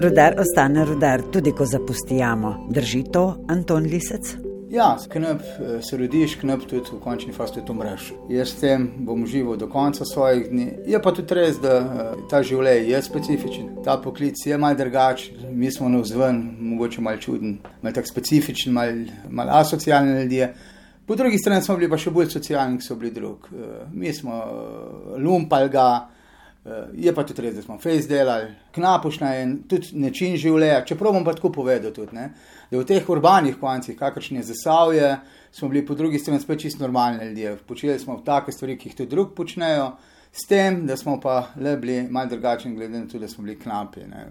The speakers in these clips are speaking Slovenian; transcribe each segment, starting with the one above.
Rudar ostane rudar, tudi ko zapustijamo. Drži to, Anton Lisec? Ja, knap eh, se rodiš, knap tudi v končni fazi tudi umreš. Jaz tem bom živel do konca svojih dni. Je pa tudi res, da eh, ta življenje je specifičen, ta poklic je mal drugačen, mi smo na vzven, mogoče mal čuden, mal tak specifičen, mal, mal asocialni ljudje. Po drugi strani smo bili pa še bolj socialni, kot so bili drugi. Eh, mi smo lumpali ga. Je pa tudi res, da smo face delali, knapušna je tudi način življenja. Čeprav bom pa tako povedal, tudi, ne, da v teh urbanih koncih, kakršne je zasavje, smo bili po drugi strani spet čisto normalni ljudje. Počeli smo take stvari, ki jih tudi drugi počnejo, s tem, da smo pa le bili malo drugačni, glede na to, da smo bili knapi. Ne.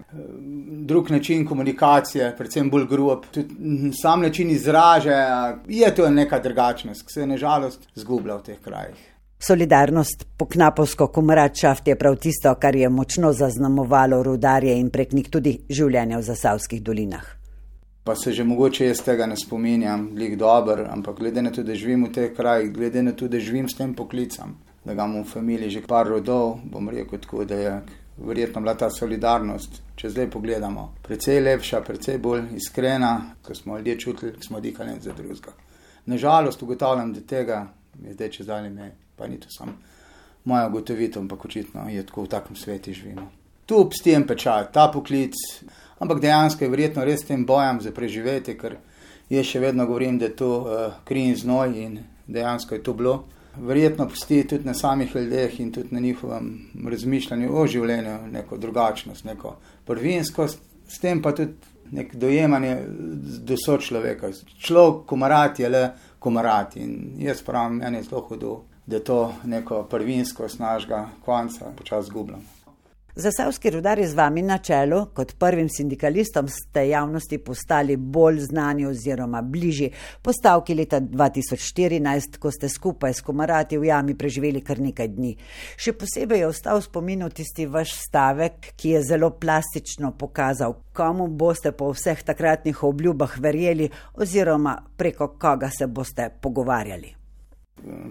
Drug način komunikacije, predvsem bolj grob, tudi sam način izražanja, je to neka drugačnost, ki se je nažalost zgubila v teh krajih. Solidarnost po knapovsko komračaft je prav tisto, kar je močno zaznamovalo rudarje in prek njih tudi življenje v zasavskih dolinah. Pa se že mogoče jaz tega ne spominjam, lik dober, ampak glede na to, da živim v teh krajih, glede na to, da živim s tem poklicem, da ga imam v familiji že par rodov, bom rekel tako, da je verjetno bila ta solidarnost, če zdaj pogledamo, precej lepša, precej bolj iskrena, ko smo ljudje čutili, smo dihali za drugega. Nažalost ugotavljam, da tega je zdaj čez dalje me pa ni to samo moja ugotovitev, ampak očitno je tako v takem svetu živimo. Tu obstijem pečat, ta poklic, ampak dejansko je verjetno res tem bojem za preživetje, ker jaz še vedno govorim, da je to uh, kri in znoj in dejansko je to bilo. Verjetno pusti tudi na samih ljudeh in tudi na njihovem razmišljanju o življenju neko drugačnost, neko prvinskost, s tem pa tudi nek dojemanje do sočloveka. Človek, komarat je le komarat in jaz pravim, meni je zelo hudo da to neko prvinsko snažga konca počasi zgubljamo. Zasavski rudar je z vami na čelu, kot prvim sindikalistom ste javnosti postali bolj znani oziroma bližji postavki leta 2014, ko ste skupaj s komarati v jami preživeli kar nekaj dni. Še posebej je ostal v spominu tisti vaš stavek, ki je zelo plastično pokazal, komu boste po vseh takratnih obljubah verjeli oziroma preko koga se boste pogovarjali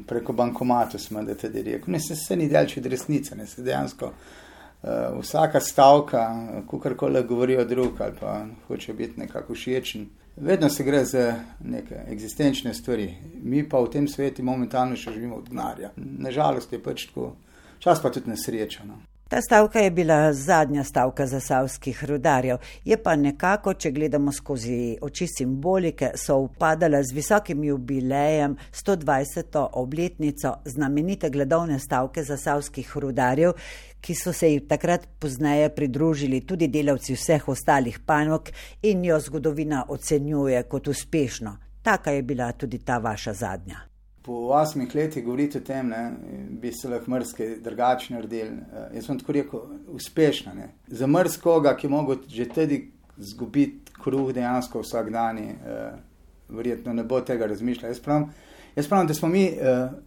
preko bankomata smo, da te rekel. Ne se, se ni delč od resnice, ne se dejansko uh, vsaka stavka, kakorkoli govori o drug ali pa hoče biti nekako všečen. Vedno se gre za neke eksistenčne stvari, mi pa v tem svetu momentalno še živimo od denarja. Nažalost je pač tako, čas pa tudi nesreča. No. Ta stavka je bila zadnja stavka zasavskih rudarjev, je pa nekako, če gledamo skozi oči simbolike, so upadala z visokim jubilejem 120. obletnico znamenite gledovne stavke zasavskih rudarjev, ki so se jim takrat pozneje pridružili tudi delavci vseh ostalih panog in jo zgodovina ocenjuje kot uspešno. Taka je bila tudi ta vaša zadnja po osmih letih govoriti o tem, da bi se lahko mrske drugače naredili. Uh, jaz sem tako rekel, uspešno. Ne? Za mrskoga, ki je mogel že tudi izgubiti kruh dejansko vsak dan, uh, verjetno ne bo tega razmišljal. Jaz pravim, jaz pravim da smo mi uh,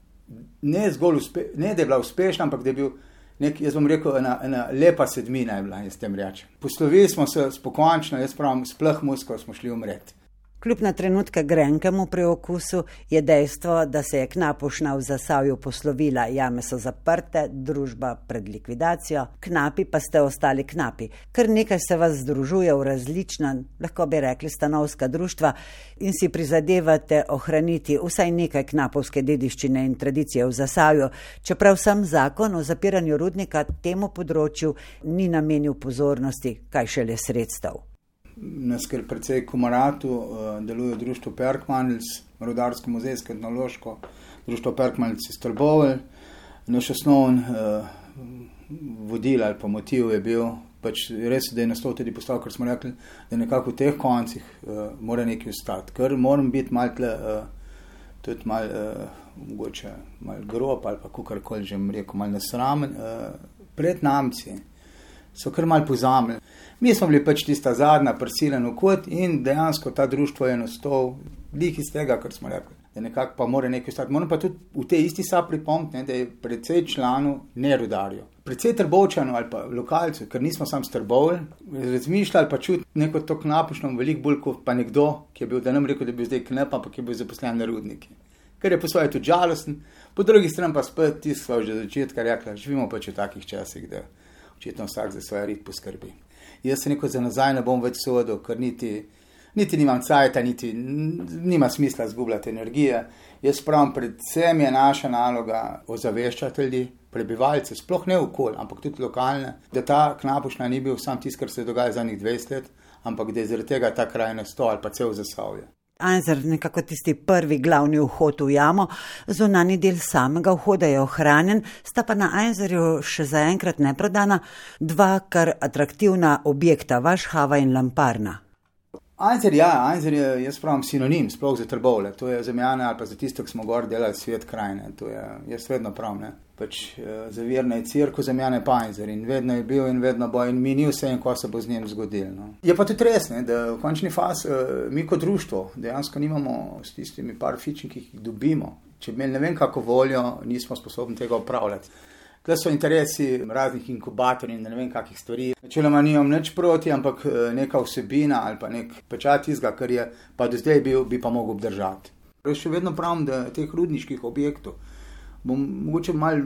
ne zgolj uspešni, ne da je bila uspešna, ampak da je bil. Nek, jaz bom rekel, ena, ena lepa sedmina je bila, jaz tem rečem. Poslovili smo se spokojno, jaz pravim, sploh musko smo šli umreti. Kljub na trenutke grenkemu preokusu je dejstvo, da se je knapušna v zasavju poslovila, jame so zaprte, družba pred likvidacijo, knapi pa ste ostali knapi. Ker nekaj se vas združuje v različna, lahko bi rekli, stanovska društva in si prizadevate ohraniti vsaj nekaj knapovske dediščine in tradicije v zasavju, čeprav sam zakon o zapiranju rudnika temu področju ni namenil pozornosti, kaj šele sredstev nas kar precej komaratu, uh, deluje društvo Perkmanils, rodarsko muzejsko etnološko društvo Perkmanils iz Trbovel. Naš osnovni uh, vodil ali pa motiv je bil, pač res, da je nastal tudi postav, ker smo rekli, da nekako v teh koncih uh, mora nekaj ostati, ker moram biti mal tle, uh, tudi mal, uh, mogoče mal grob ali pa kakorkoli že rekel, mal nesramen, uh, pred namci so kar mal pozamljeni. Mi smo bili pač tista zadnja, prisiljena kot in dejansko ta društvo je nastalo, lih iz tega, kar smo rekli. Da nekako pa mora nekaj ostati. Moram pa tudi v tej isti sapi pripomniti, da je precej članov ne rudarijo. Predvsej trbovčano ali pa lokalcev, ker nismo sam strbovali, razmišljali pa čuti neko to knapušno, veliko bolj kot pa nekdo, ki je bil, da nam rekel, da bi zdaj knep, ampak je bil zaposlen na rudniki. Ker je po svoje tudi žalosten, po drugi strani pa spet tisto, že začetka rekla, živimo pač v takih časih, da očitno vsak za svoje rit poskrbi. Jaz se neko za nazaj ne bom več sodel, ker niti, niti nimam cajta, niti nima smisla zgubljati energije. Jaz pravim, predvsem je naša naloga ozaveščati ljudi, prebivalce, sploh ne okolje, ampak tudi lokalne, da ta knapušna ni bil sam tisto, kar se je dogajalo zadnjih 20 let, ampak da je zaradi tega ta kraj nasto ali pa cel zasavje. Anzer, nekako tisti prvi glavni vhod v jamo, zunani del samega vhoda je ohranjen, sta pa na Anzerju še zaenkrat neprodana dva kar atraktivna objekta, Vašhava in Lamparna. Anzer, ja, Anzer je, jaz pravim, sinonim, sploh za trbovle. To je za mene ali pa za tiste, ki smo gor delali svet krajine. To je, jaz vedno pravim, pač eh, za virne je cirko, za mene pa Anzer in vedno je bil in vedno bo in mi ni vse in ko se bo z njim zgodilo. No. Je pa tudi res, ne, da v končni fazi eh, mi kot društvo dejansko nimamo s tistimi par fični, ki jih dobimo. Če imeli ne vem kako voljo, nismo sposobni tega upravljati. Tukaj so interesi raznih inkubatorjev in ne vem, kakih stvari. Načeloma nimam nič proti, ampak eh, neka vsebina ali pa nek pečat izga, kar je pa do zdaj bil, bi pa mogel obdržati. Jaz še vedno pravim, da teh rudniških objektov bom mogoče mal.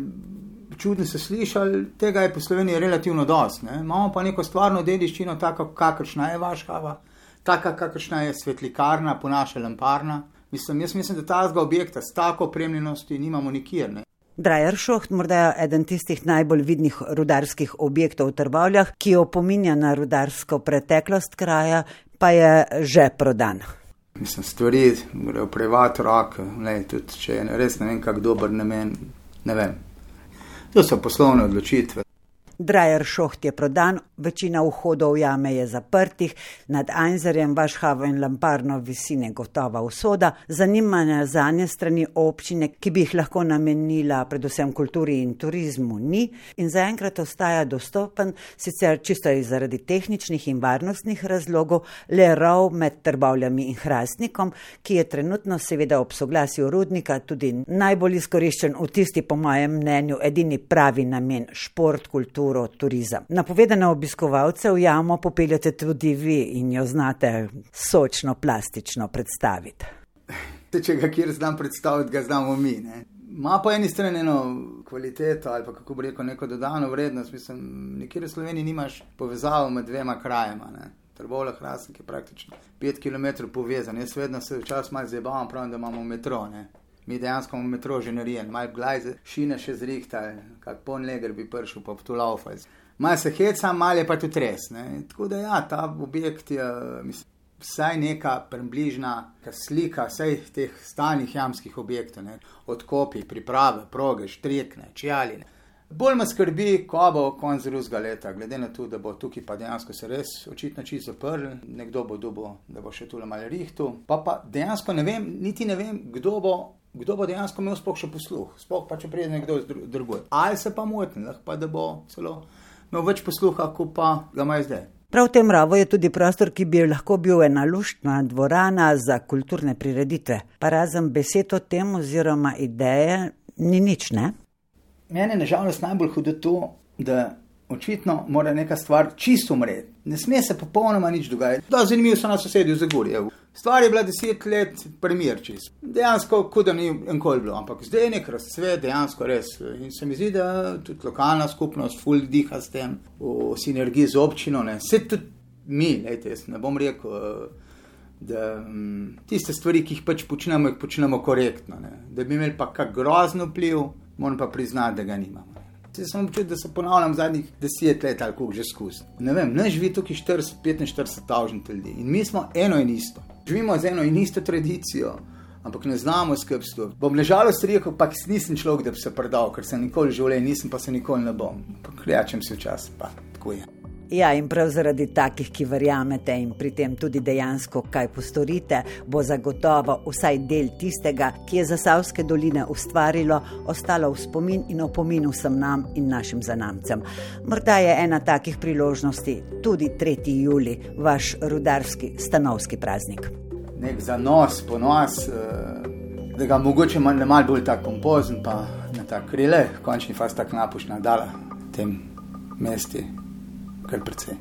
Čudno se slišali, tega je po Sloveniji relativno dosti. Ne? Imamo pa neko stvarno dediščino, tako kakršna je vašava, tako kakršna je svetlikarna, ponaša lamparna. Mislim, jaz mislim, da ta zga objekta s tako opremljenosti nimamo nikjer. Ne? Drajer Šoht, morda eden tistih najbolj vidnih rudarskih objektov v Trbovljah, ki opominja na rudarsko preteklost kraja, pa je že prodan. Mislim, stvari grejo privat roke, tudi če je res ne vem, kak dober namen, ne vem. To so poslovne odločitve. Drajer šoht je prodan, večina vhodov jame je zaprtih, nad Einzerjem, Vašhavo in Lamparno visine gotova usoda, zanimanja za nje strani občine, ki bi jih lahko namenila predvsem kulturi in turizmu, ni in zaenkrat ostaja dostopen, sicer čisto iz zaradi tehničnih in varnostnih razlogov, le rov med trbavljami in hrastnikom, ki je trenutno seveda ob soglasju rudnika tudi najbolj izkoriščen v tisti, po mojem mnenju, edini pravi namen šport, kultura kulturo, turizem. Napovedane obiskovalce v jamo popeljate tudi vi in jo znate sočno, plastično predstaviti. Če ga kjer znam predstaviti, ga znamo mi. Ne? Ma po eni strani eno kvaliteto ali pa kako bi rekel, neko dodano vrednost. Mislim, nikjer v Sloveniji nimaš povezavo med dvema krajema. Trbola Hrasnik je praktično 5 km povezan. Jaz vedno se včasih malo zabavam, pravim, da imamo metro. Ne? Mi dejansko imamo metro že narejen, malo glajze, šine še zrihta, kak pon leger bi prišel pa tu laufaj. Malo se heca, malo je pa tudi res. Ne? Tako da ja, ta objekt je mislim, vsaj neka približna slika vseh teh stalnih jamskih objektov, ne? odkopi, priprave, proge, štrekne, čjaline. Bolj me skrbi, ko bo konc ruskega leta, glede na to, da bo tukaj pa dejansko se res očitno čisto zaprl, nekdo bo dubo, da bo še tule malo rihtu. Pa pa dejansko ne vem, niti ne vem, kdo bo kdo bo dejansko imel sploh še posluh, sploh pa če pride nekdo drugod. Ali se pa motim, lahko pa da bo celo imel več posluha, kot pa ga ima zdaj. Prav v tem ravu je tudi prostor, ki bi lahko bil ena luštna dvorana za kulturne prireditve. Pa razen besed o tem oziroma ideje, ni nič, ne? Mene je nažalost najbolj hudo to, da očitno mora neka stvar čisto umreti. Ne sme se popolnoma nič dogajati. Da, zanimivo so na sosedju v Zagorju. Stvar je bila deset let, premjer čist. Dejansko, kot da ni enkoli bilo, ampak zdaj je nek razcvet, dejansko res. In se mi zdi, da tudi lokalna skupnost, full diha s tem, v sinergiji z občino, ne. Vse tudi mi, lejte, jaz ne bom rekel. Da m, tiste stvari, ki jih pač počnemo, jih počnemo korektno. Ne. Da bi imeli pa kak grozno vpliv, moram pa priznati, da ga nimamo. Jaz sem občutek, da se ponavljam zadnjih deset let ali kako že skozi. Ne vem, ne živi tukaj 45 tavžnih ljudi in mi smo eno in isto. Živimo z eno in isto tradicijo, ampak ne znamo skrbstva. Bom ležalo rekel, pa nisem človek, da bi se predal, ker sem nikoli življenj, nisem pa se nikoli ne bom. Kljačem se včasih, pa. Ja, in prav zaradi takih, ki verjamete in pri tem tudi dejansko kaj postorite, bo zagotovo vsaj del tistega, ki je za Savske doline ustvarilo, ostalo v spomin in opomin vsem nam in našim zanamcem. Morda je ena takih priložnosti tudi 3. juli, vaš rudarski stanovski praznik. Nek zanos, ponos, eh, da ga mogoče malo mal bolj tako pompozen, pa na ta krile, končni faz tako napušna dala tem mesti kar precej.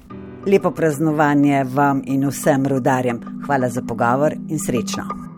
Lepo praznovanje vam in vsem rudarjem. Hvala za pogovor in srečno.